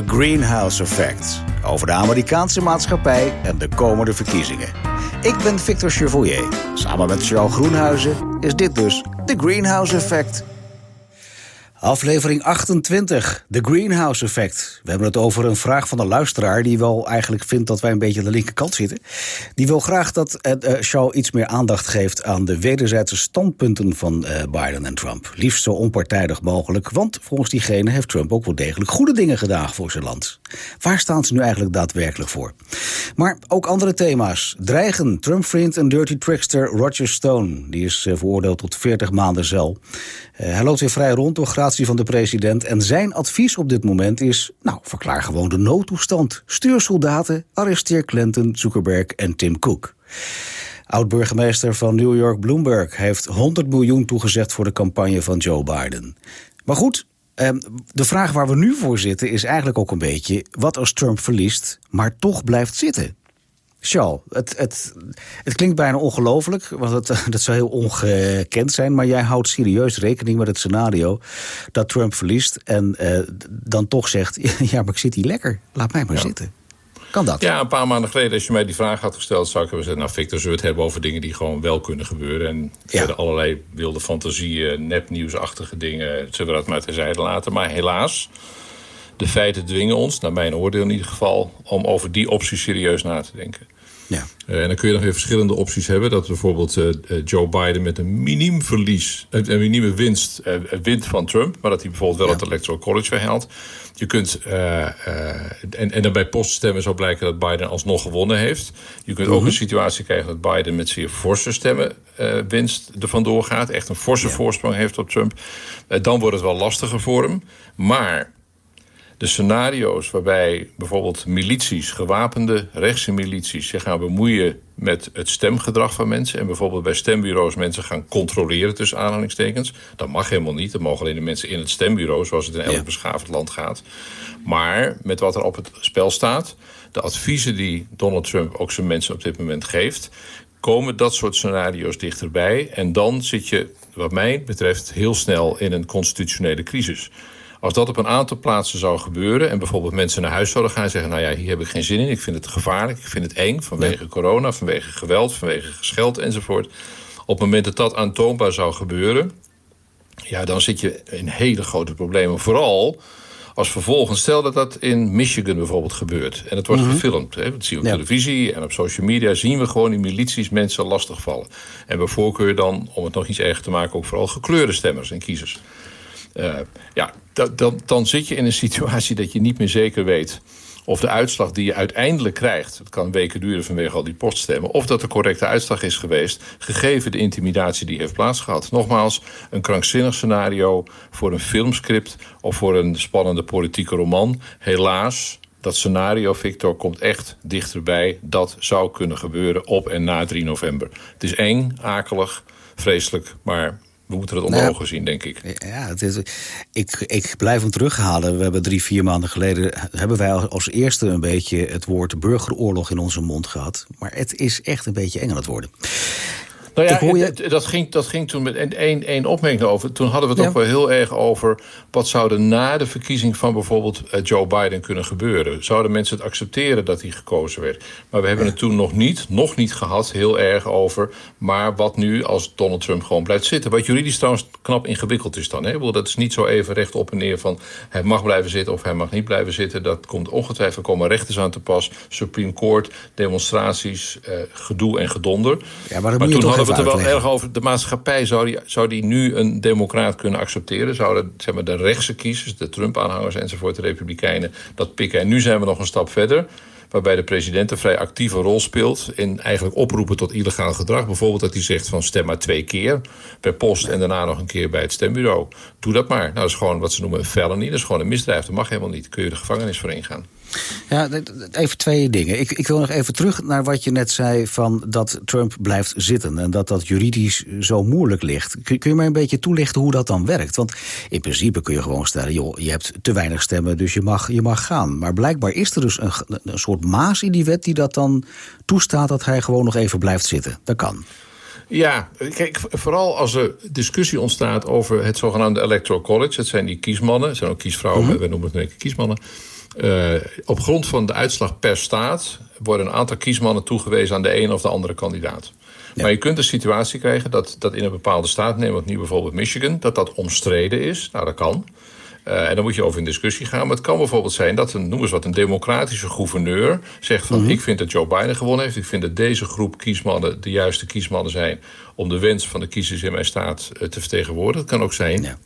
The Greenhouse Effect. Over de Amerikaanse maatschappij en de komende verkiezingen. Ik ben Victor Chevoyer. Samen met Charles Groenhuizen is dit dus The Greenhouse Effect. Aflevering 28, The Greenhouse Effect. We hebben het over een vraag van een luisteraar... die wel eigenlijk vindt dat wij een beetje aan de linkerkant zitten. Die wil graag dat uh, Shaw iets meer aandacht geeft... aan de wederzijdse standpunten van uh, Biden en Trump. Liefst zo onpartijdig mogelijk, want volgens diegene... heeft Trump ook wel degelijk goede dingen gedaan voor zijn land. Waar staan ze nu eigenlijk daadwerkelijk voor? Maar ook andere thema's. Dreigen Trump-vriend en dirty trickster Roger Stone. Die is veroordeeld tot 40 maanden cel. Hij loopt weer vrij rond door gratis van de president. En zijn advies op dit moment is: nou, verklaar gewoon de noodtoestand. Stuur soldaten, arresteer Clinton, Zuckerberg en Tim Cook. Oud-burgemeester van New York Bloomberg heeft 100 miljoen toegezegd voor de campagne van Joe Biden. Maar goed, ehm, de vraag waar we nu voor zitten is eigenlijk ook een beetje: wat als Trump verliest, maar toch blijft zitten? Charles, het, het, het klinkt bijna ongelooflijk, want het, dat zou heel ongekend zijn. Maar jij houdt serieus rekening met het scenario dat Trump verliest en uh, dan toch zegt: Ja, maar ik zit hier lekker, laat mij maar ja. zitten. Kan dat? Ja, een paar maanden geleden, als je mij die vraag had gesteld, zou ik hebben gezegd: Nou, Victor, zullen we het hebben over dingen die gewoon wel kunnen gebeuren? En ja. allerlei wilde fantasieën, nepnieuwsachtige dingen, zullen we dat maar terzijde laten. Maar helaas de feiten dwingen ons, naar mijn oordeel in ieder geval, om over die optie serieus na te denken. Ja. Uh, en dan kun je nog weer verschillende opties hebben. Dat bijvoorbeeld uh, Joe Biden met een miniem verlies, een minieme winst wint van Trump. Maar dat hij bijvoorbeeld wel ja. het Electoral College verhaalt. Je kunt, en, en dan bij poststemmen zou blijken dat Biden alsnog gewonnen heeft. Je kunt -huh. ook een situatie krijgen dat Biden met zeer forse stemmen winst er vandoor gaat. Echt een forse ja. voorsprong heeft op Trump. dan wordt het wel lastiger voor hem. Maar de scenario's waarbij bijvoorbeeld milities, gewapende rechtse milities, zich gaan bemoeien met het stemgedrag van mensen. En bijvoorbeeld bij stembureaus mensen gaan controleren tussen aanhalingstekens. Dat mag helemaal niet. Dat mogen alleen de mensen in het stembureau, zoals het in elk ja. beschaafd land gaat. Maar met wat er op het spel staat, de adviezen die Donald Trump ook zijn mensen op dit moment geeft, komen dat soort scenario's dichterbij. En dan zit je, wat mij betreft, heel snel in een constitutionele crisis. Als dat op een aantal plaatsen zou gebeuren... en bijvoorbeeld mensen naar huis zouden gaan en zeggen... nou ja, hier heb ik geen zin in, ik vind het gevaarlijk... ik vind het eng vanwege ja. corona, vanwege geweld, vanwege gescheld enzovoort... op het moment dat dat aantoonbaar zou gebeuren... ja, dan zit je in hele grote problemen. Vooral als vervolgens, stel dat dat in Michigan bijvoorbeeld gebeurt... en het wordt mm -hmm. gefilmd, hè, dat zien we op ja. televisie en op social media... zien we gewoon die milities mensen lastigvallen. En bij voorkeur dan, om het nog iets erger te maken... ook vooral gekleurde stemmers en kiezers. Uh, ja, dan, dan zit je in een situatie dat je niet meer zeker weet of de uitslag die je uiteindelijk krijgt... het kan weken duren vanwege al die poststemmen... of dat de correcte uitslag is geweest... gegeven de intimidatie die heeft plaatsgehad. Nogmaals, een krankzinnig scenario voor een filmscript... of voor een spannende politieke roman. Helaas, dat scenario, Victor, komt echt dichterbij. Dat zou kunnen gebeuren op en na 3 november. Het is eng, akelig, vreselijk, maar we moeten het onder nou, ogen zien, denk ik. Ja, het is, ik, ik blijf hem terughalen. We hebben drie, vier maanden geleden... hebben wij als eerste een beetje het woord burgeroorlog in onze mond gehad. Maar het is echt een beetje eng aan het worden. Nou ja, je... dat, ging, dat ging toen met één, één opmerking over. Toen hadden we het ja. ook wel heel erg over... wat zou er na de verkiezing van bijvoorbeeld eh, Joe Biden kunnen gebeuren. Zouden mensen het accepteren dat hij gekozen werd? Maar we hebben ja. het toen nog niet, nog niet gehad, heel erg over... maar wat nu als Donald Trump gewoon blijft zitten? Wat juridisch trouwens knap ingewikkeld is dan. Hè? Dat is niet zo even recht op en neer van... hij mag blijven zitten of hij mag niet blijven zitten. Dat komt ongetwijfeld komen rechters aan te pas. Supreme Court, demonstraties, eh, gedoe en gedonder. Ja, maar, maar toen hadden we het er wel erg over. De maatschappij, zou die, zou die nu een democraat kunnen accepteren? Zouden zeg maar, de rechtse kiezers, de Trump-aanhangers enzovoort, de republikeinen, dat pikken? En nu zijn we nog een stap verder waarbij de president een vrij actieve rol speelt... in eigenlijk oproepen tot illegaal gedrag. Bijvoorbeeld dat hij zegt van stem maar twee keer per post... en daarna nog een keer bij het stembureau. Doe dat maar. Nou, dat is gewoon wat ze noemen een felony. Dat is gewoon een misdrijf. Dat mag helemaal niet. Kun je de gevangenis voor ingaan. Ja, even twee dingen. Ik, ik, wil nog even terug naar wat je net zei... van dat Trump blijft zitten en dat dat juridisch zo moeilijk ligt. Kun, kun je mij een beetje toelichten hoe dat dan werkt? Want in principe kun je gewoon stellen... joh, je hebt te weinig stemmen, dus je mag, je mag gaan. Maar blijkbaar is er dus een, een soort maas in die wet... die dat dan toestaat dat hij gewoon nog even blijft zitten. Dat kan. Ja, kijk, vooral als er discussie ontstaat over het zogenaamde Electoral College. Dat zijn die kiesmannen, dat zijn ook kiesvrouwen, mm -hmm. we noemen het een kiesmannen op grond van de uitslag per staat worden een aantal kiesmannen toegewezen aan de een of de andere kandidaat. Maar je kunt een situatie krijgen dat, dat in een bepaalde staat, neem wat nu bijvoorbeeld Michigan, dat dat omstreden is. Nou, dat kan. Uh, en dan moet je over in discussie gaan. Maar het kan bijvoorbeeld zijn dat een, noem eens wat, een democratische gouverneur zegt van mhm. ik vind dat Joe Biden gewonnen heeft. Ik vind dat deze groep kiesmannen de juiste kiesmannen zijn om de wens van de kiezers in mijn staat uh, te vertegenwoordigen. Het kan ook zijn ja.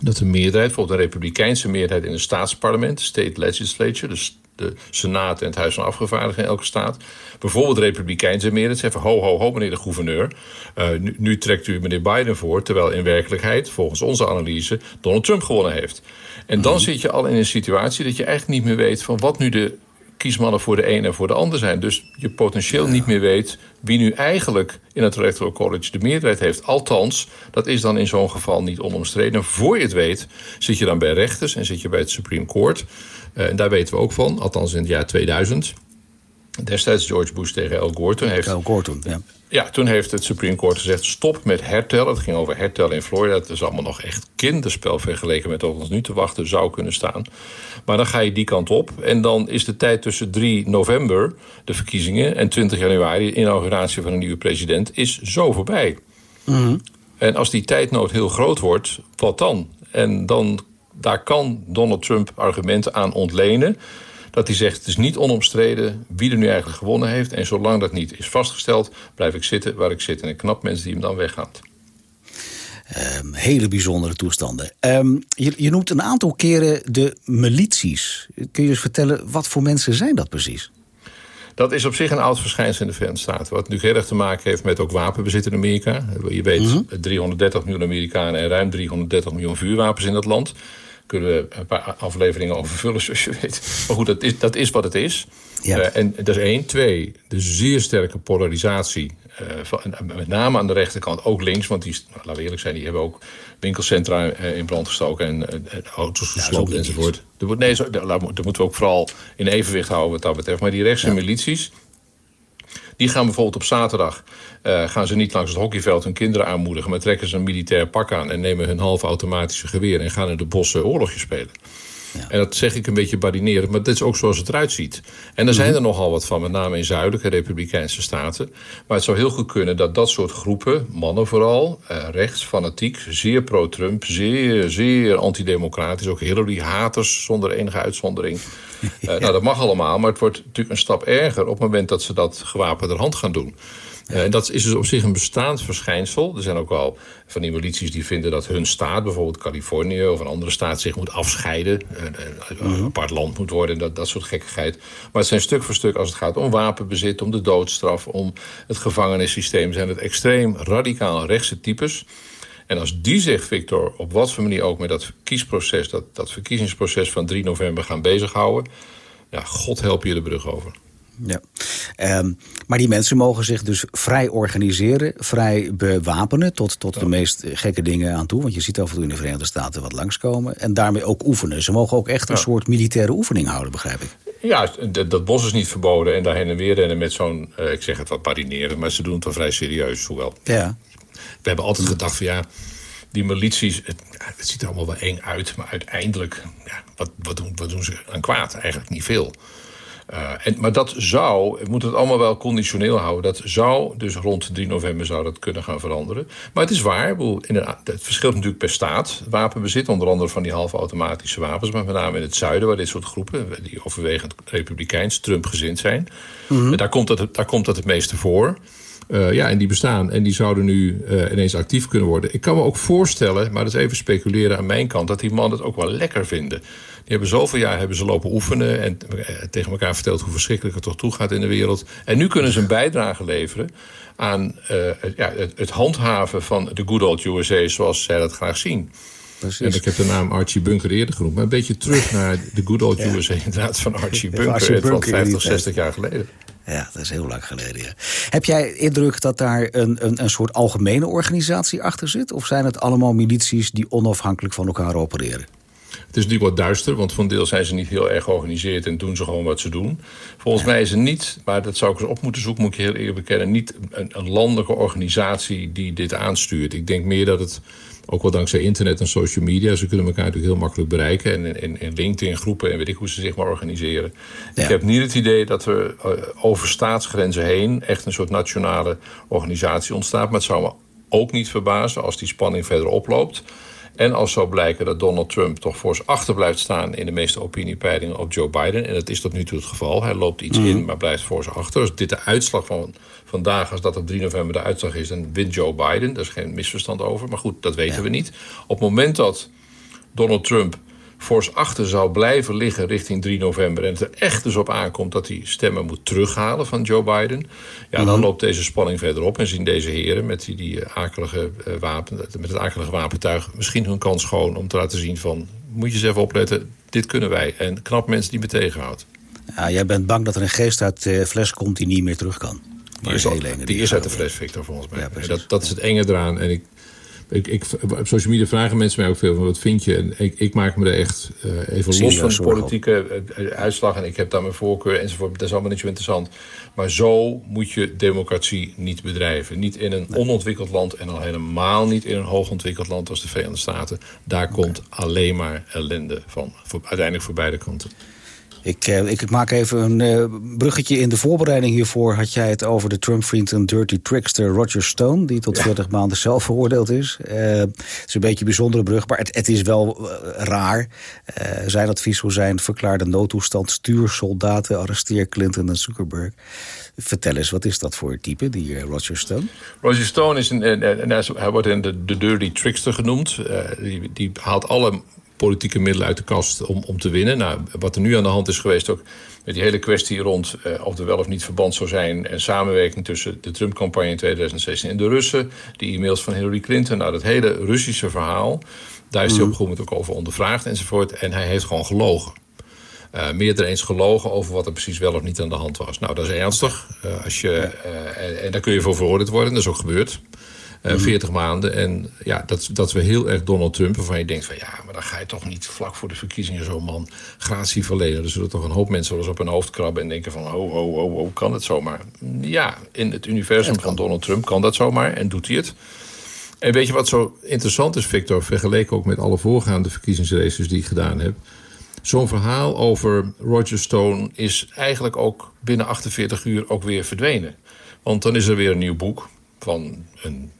Dat de meerderheid, bijvoorbeeld een republikeinse meerderheid in een staatsparlement, state legislature, dus de Senaat en het Huis van Afgevaardigden in elke staat. Bijvoorbeeld Republikeinse meerderheid zeggen: ho, ho, ho, meneer de gouverneur. Uh, nu, nu, trekt u meneer Biden voor, terwijl in werkelijkheid, volgens onze analyse, Donald Trump gewonnen heeft. En dan mhm. zit je al in een situatie dat je eigenlijk niet meer weet van wat nu de kiesmannen voor de een en voor de ander zijn. Dus je potentieel niet meer weet wie nu eigenlijk in het Electoral College de meerderheid heeft. Althans, dat is dan in zo'n geval niet onomstreden. Voor je het weet, zit je dan bij rechters en zit je bij het Supreme Court. Uh, en daar weten we ook van, althans in het jaar 2000. Destijds George Bush tegen Al Gore. Toen heeft, Al Gore toen, ja. Ja, toen heeft het Supreme Court gezegd: stop met hertellen. Het ging over hertellen in Florida. Het is allemaal nog echt kinderspel vergeleken met wat ons nu te wachten zou kunnen staan. Maar dan ga je die kant op. En dan is de tijd tussen 3 november, de verkiezingen, en 20 januari, de inauguratie van een nieuwe president, is zo voorbij. Mm En als die tijdnood heel groot wordt, wat dan? En dan, daar kan Donald Trump argumenten aan ontlenen dat hij zegt: het is niet onomstreden wie er nu eigenlijk gewonnen heeft. En zolang dat niet is vastgesteld, blijf ik zitten waar ik zit. En ik knap mensen die hem dan weggaat. Um, hele bijzondere toestanden. Um, je, je, noemt een aantal keren de milities. Kun je eens vertellen, wat voor mensen zijn dat precies? Dat is op zich een oud verschijnsel in de Verenigde Staten. Wat natuurlijk heel erg te maken heeft met ook wapenbezit in Amerika. Je weet, mm -hmm. 330 miljoen Amerikanen en ruim 330 miljoen vuurwapens in dat land kunnen we een paar afleveringen over vullen, zoals je weet. Maar goed, dat is, dat is wat het is. Ja. Uh, en dat is één. Twee, de zeer sterke polarisatie. Uh, van, met name aan de rechterkant, ook links. Want die, nou, laten we eerlijk zijn, die hebben ook winkelcentra uh, in brand gestoken... en auto's gesloopt ja, enzovoort. Er, nee, zo, daar, daar, moeten we ook vooral in evenwicht houden wat dat betreft. Maar die rechtse ja. milities... Die gaan bijvoorbeeld op zaterdag uh, gaan ze niet langs het hockeyveld hun kinderen aanmoedigen, maar trekken ze een militair pak aan en nemen hun half automatische geweer en gaan in de bossen oorlogje spelen. Ja. En dat zeg ik een beetje barinerend, maar dit is ook zoals het eruit ziet. En er zijn mhm. er nogal wat van, met name in zuidelijke republikeinse staten. Maar het zou heel goed kunnen dat dat soort groepen, mannen vooral, eh, rechts, fanatiek, zeer pro-Trump, zeer, zeer antidemocratisch, ook Hillary-haters zonder enige uitzondering. Uh, nou, dat mag allemaal, maar het wordt natuurlijk een stap erger op het moment dat ze dat gewapende hand gaan doen. Uh, dat is dus op zich een bestaand verschijnsel. Er zijn ook al van die milities die vinden dat hun staat, bijvoorbeeld Californië of een andere staat, zich moet afscheiden. Uh, een apart land moet worden, dat, dat soort gekkigheid. Maar het zijn stuk voor stuk, als het gaat om wapenbezit, om de doodstraf, om het gevangenissysteem, zijn het extreem radicaal rechtse types. En als die zich, Victor, op wat voor manier ook met dat kiesproces, dat, dat verkiezingsproces van 3 november gaan bezighouden, ja, God help je de brug over. Ja. Um, maar die mensen mogen zich dus vrij organiseren, vrij bewapenen tot, tot de meest gekke dingen aan toe. Want je ziet af en toe in de Verenigde Staten wat langskomen. En daarmee ook oefenen. Ze mogen ook echt een soort militaire oefening houden, begrijp ik. Ja, dat bos is niet verboden. En daar heen en weer rennen met zo'n, uh, ik zeg het wat marineren, maar ze doen het wel vrij serieus. Hoewel. Ja. We hebben altijd gedacht van ja, die milities, het, het, ziet er allemaal wel eng uit. Maar uiteindelijk, ja, wat, wat, doen, wat doen ze aan kwaad? Eigenlijk niet veel. Uh, en, maar dat zou, we moeten het allemaal wel conditioneel houden. Dat zou, dus rond 3 november zou dat kunnen gaan veranderen. Maar het is waar, het verschilt natuurlijk per staat. Wapenbezit, onder andere van die halfautomatische wapens. Maar met name in het zuiden, waar dit soort groepen, die overwegend republikeins, Trump-gezind zijn. Mm daar, komt dat, daar komt dat het meeste voor. Uh, ja, en die bestaan. En die zouden nu uh, ineens actief kunnen worden. Ik kan me ook voorstellen, maar dat is even speculeren aan mijn kant... dat die mannen het ook wel lekker vinden. Die hebben zoveel jaar hebben ze lopen oefenen... en eh, tegen elkaar verteld hoe verschrikkelijk het toch toe gaat in de wereld. En nu kunnen ze een bijdrage leveren aan uh, ja, het, het, handhaven van de good old USA... zoals zij dat graag zien. Precies. En ik heb de naam Archie Bunker eerder genoemd. Maar een beetje terug naar de good old ja. USA inderdaad van Archie Bunker. Archie Bunker 50, 60 jaar geleden. Ja, dat is heel lang geleden. Ja. Heb jij indruk dat daar een, een, een soort algemene organisatie achter zit? Of zijn het allemaal milities die onafhankelijk van elkaar opereren? Het is natuurlijk wat duister, want van deel zijn ze niet heel erg georganiseerd en doen ze gewoon wat ze doen. Volgens mij is het niet, maar dat zou ik eens op moeten zoeken, moet ik heel eerlijk bekennen, niet een, een landelijke organisatie die dit aanstuurt. Ik denk meer dat het Ook wel dankzij internet en social media. Ze kunnen elkaar natuurlijk heel makkelijk bereiken. En in, in LinkedIn groepen en weet ik hoe ze zich maar organiseren. Ik heb niet het idee dat er over staatsgrenzen heen echt een soort nationale organisatie ontstaat. Maar het zou me ook niet verbazen als die spanning verder oploopt. En als zou blijken dat Donald Trump toch voor zich achter blijft staan in de meeste opiniepeilingen op Joe Biden. En dat is tot nu toe het geval. Hij loopt iets mhm. in, maar blijft voor zich achter. Als dit de uitslag van vandaag, als dat op 3 november de uitslag is, dan wint Joe Biden. Daar is geen misverstand over. Maar goed, dat weten we niet. Op het moment dat Donald Trump fors achter zou blijven liggen richting 3 november... en het er echt dus op aankomt dat hij stemmen moet terughalen van Joe Biden... ja, dan mhm. loopt deze spanning verder op en zien deze heren met, die, die akelige, uh, wapen, met het akelige wapentuig... misschien hun kans schoon om te laten zien van... moet je eens even opletten, dit kunnen wij. En knap mensen die me tegenhoudt. Ja, jij bent bang dat er een geest uit de fles komt die niet meer terug kan. Die is, die is uit de fles, Victor, volgens mij. Ja, dat, dat is het enge eraan. En ik, ik, ik, op social media vragen mensen mij ook veel van wat vind je. En ik, ik maak me er echt uh, even los van de politieke uh, uitslag. En ik heb daar mijn voorkeur enzovoort. Dat is allemaal niet zo interessant. Maar zo moet je democratie niet bedrijven. Niet in een onontwikkeld land en al helemaal niet in een hoogontwikkeld land als de Verenigde Staten. Daar komt alleen maar ellende van. Voor, uiteindelijk voor beide kanten. Ik, eh, ik, maak even een uh, bruggetje. In de voorbereiding hiervoor had jij het over de Trump-vriend en dirty trickster Roger Stone... die tot 40 maanden zelf veroordeeld is. Uh, het is een beetje een bijzondere brug, maar het, het is wel raar. zijn advies zou zijn, verklaar de noodtoestand... stuur soldaten, arresteer Clinton en Zuckerberg. Vertel eens, wat is dat voor type, die Roger Stone? Roger Stone is een, hij wordt in de, de dirty trickster genoemd. die, die haalt alle politieke middelen uit de kast om, om te winnen. Nou, wat er nu aan de hand is geweest ook met die hele kwestie rond uh, of er wel of niet verband zou zijn... en samenwerking tussen de Trump-campagne in 2016 en de Russen... die e-mails van Hillary Clinton, nou dat hele Russische verhaal... daar is hij op een gegeven moment ook over ondervraagd enzovoort... en hij heeft gewoon gelogen. Uh, meerdere eens gelogen over wat er precies wel of niet aan de hand was. Nou, dat is ernstig. Uh, als je, en, en daar kun je voor veroordeeld worden, dat is ook gebeurd. 40 mhm. maanden. En ja, dat, dat we heel erg Donald Trump, waarvan je denkt van ja, maar dan ga je toch niet vlak voor de verkiezingen zo'n man gratie verlenen. Er zullen toch een hoop mensen wel eens op hun hoofd krabben en denken van ho, ho, ho, ho, kan het zomaar? Ja, in het universum van Donald Trump kan dat zomaar en doet hij het. En weet je wat zo interessant is, Victor, vergeleken ook met alle voorgaande verkiezingsraces die ik gedaan heb. Zo'n verhaal over Roger Stone is eigenlijk ook binnen 48 uur ook weer verdwenen. Want dan is er weer een nieuw boek van een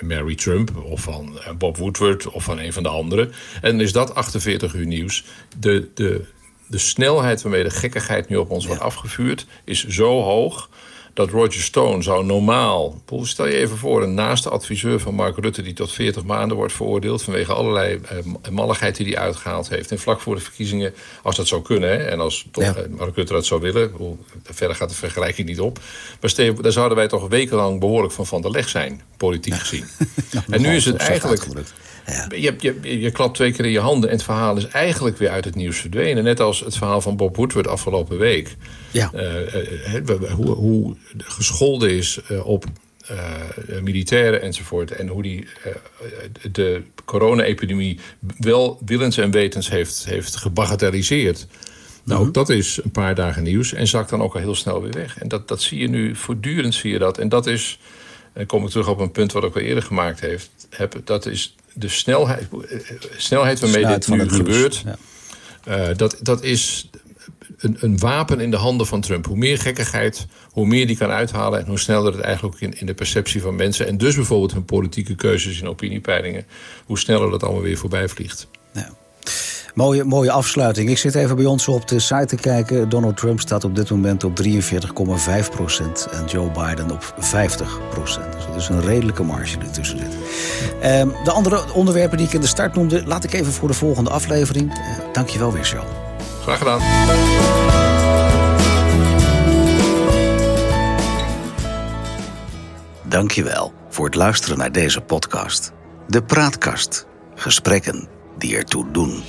Mary Trump of van eh, Bob Woodward of van een van de anderen. En dan is dat 48 uur nieuws. De, de, de snelheid waarmee de gekkigheid nu op ons wordt afgevuurd is zo hoog dat Roger Stone zou normaal... Stel je even voor, een naaste adviseur van Mark Rutte... die tot 40 maanden wordt veroordeeld... vanwege allerlei eh, malligheid die hij uitgehaald heeft. En vlak voor de verkiezingen, als dat zou kunnen... Hè, en als toch, eh, Mark Rutte dat zou willen... Verder gaat de vergelijking niet op... maar Steve, daar zouden wij toch wekenlang behoorlijk van van de leg zijn... politiek gezien. en nu is het eigenlijk... Ja. Je, je, je klapt twee keer in je handen en het verhaal is eigenlijk weer uit het nieuws verdwenen. Net als het verhaal van Bob Woodward afgelopen week. Ja. Uh, uh, hoe, hoe gescholden is uh, op militairen enzovoort. En hoe die de corona-epidemie wel willens en wetens heeft, heeft gebagatelliseerd. Nou, ook mhm. dat is een paar dagen nieuws en zakt dan ook al heel snel weer weg. En dat, dat zie je nu, voortdurend zie je dat. En dat is, en kom ik terug op een punt wat ik al eerder gemaakt heeft, heb, dat is de snelheid, snelheid waarmee dit nu gebeurt. Ja. Uh, dat, dat is een, een, wapen in de handen van Trump. Hoe meer gekkigheid, hoe meer die kan uithalen... en hoe sneller het eigenlijk in, in de perceptie van mensen... en dus bijvoorbeeld hun politieke keuzes in opiniepeilingen... hoe sneller dat allemaal weer voorbij vliegt. Ja. Mooie, mooie afsluiting. Ik zit even bij ons op de site te kijken. Donald Trump staat op dit moment op 43,5 procent. En Joe Biden op 50 procent. Dus dat is een redelijke marge die ertussen zit. Ehm, de andere onderwerpen die ik in de start noemde... laat ik even voor de volgende aflevering. Uh, Dank je wel weer, Charles. Graag gedaan. Dank je wel voor het luisteren naar deze podcast. De Praatkast. Gesprekken die ertoe doen.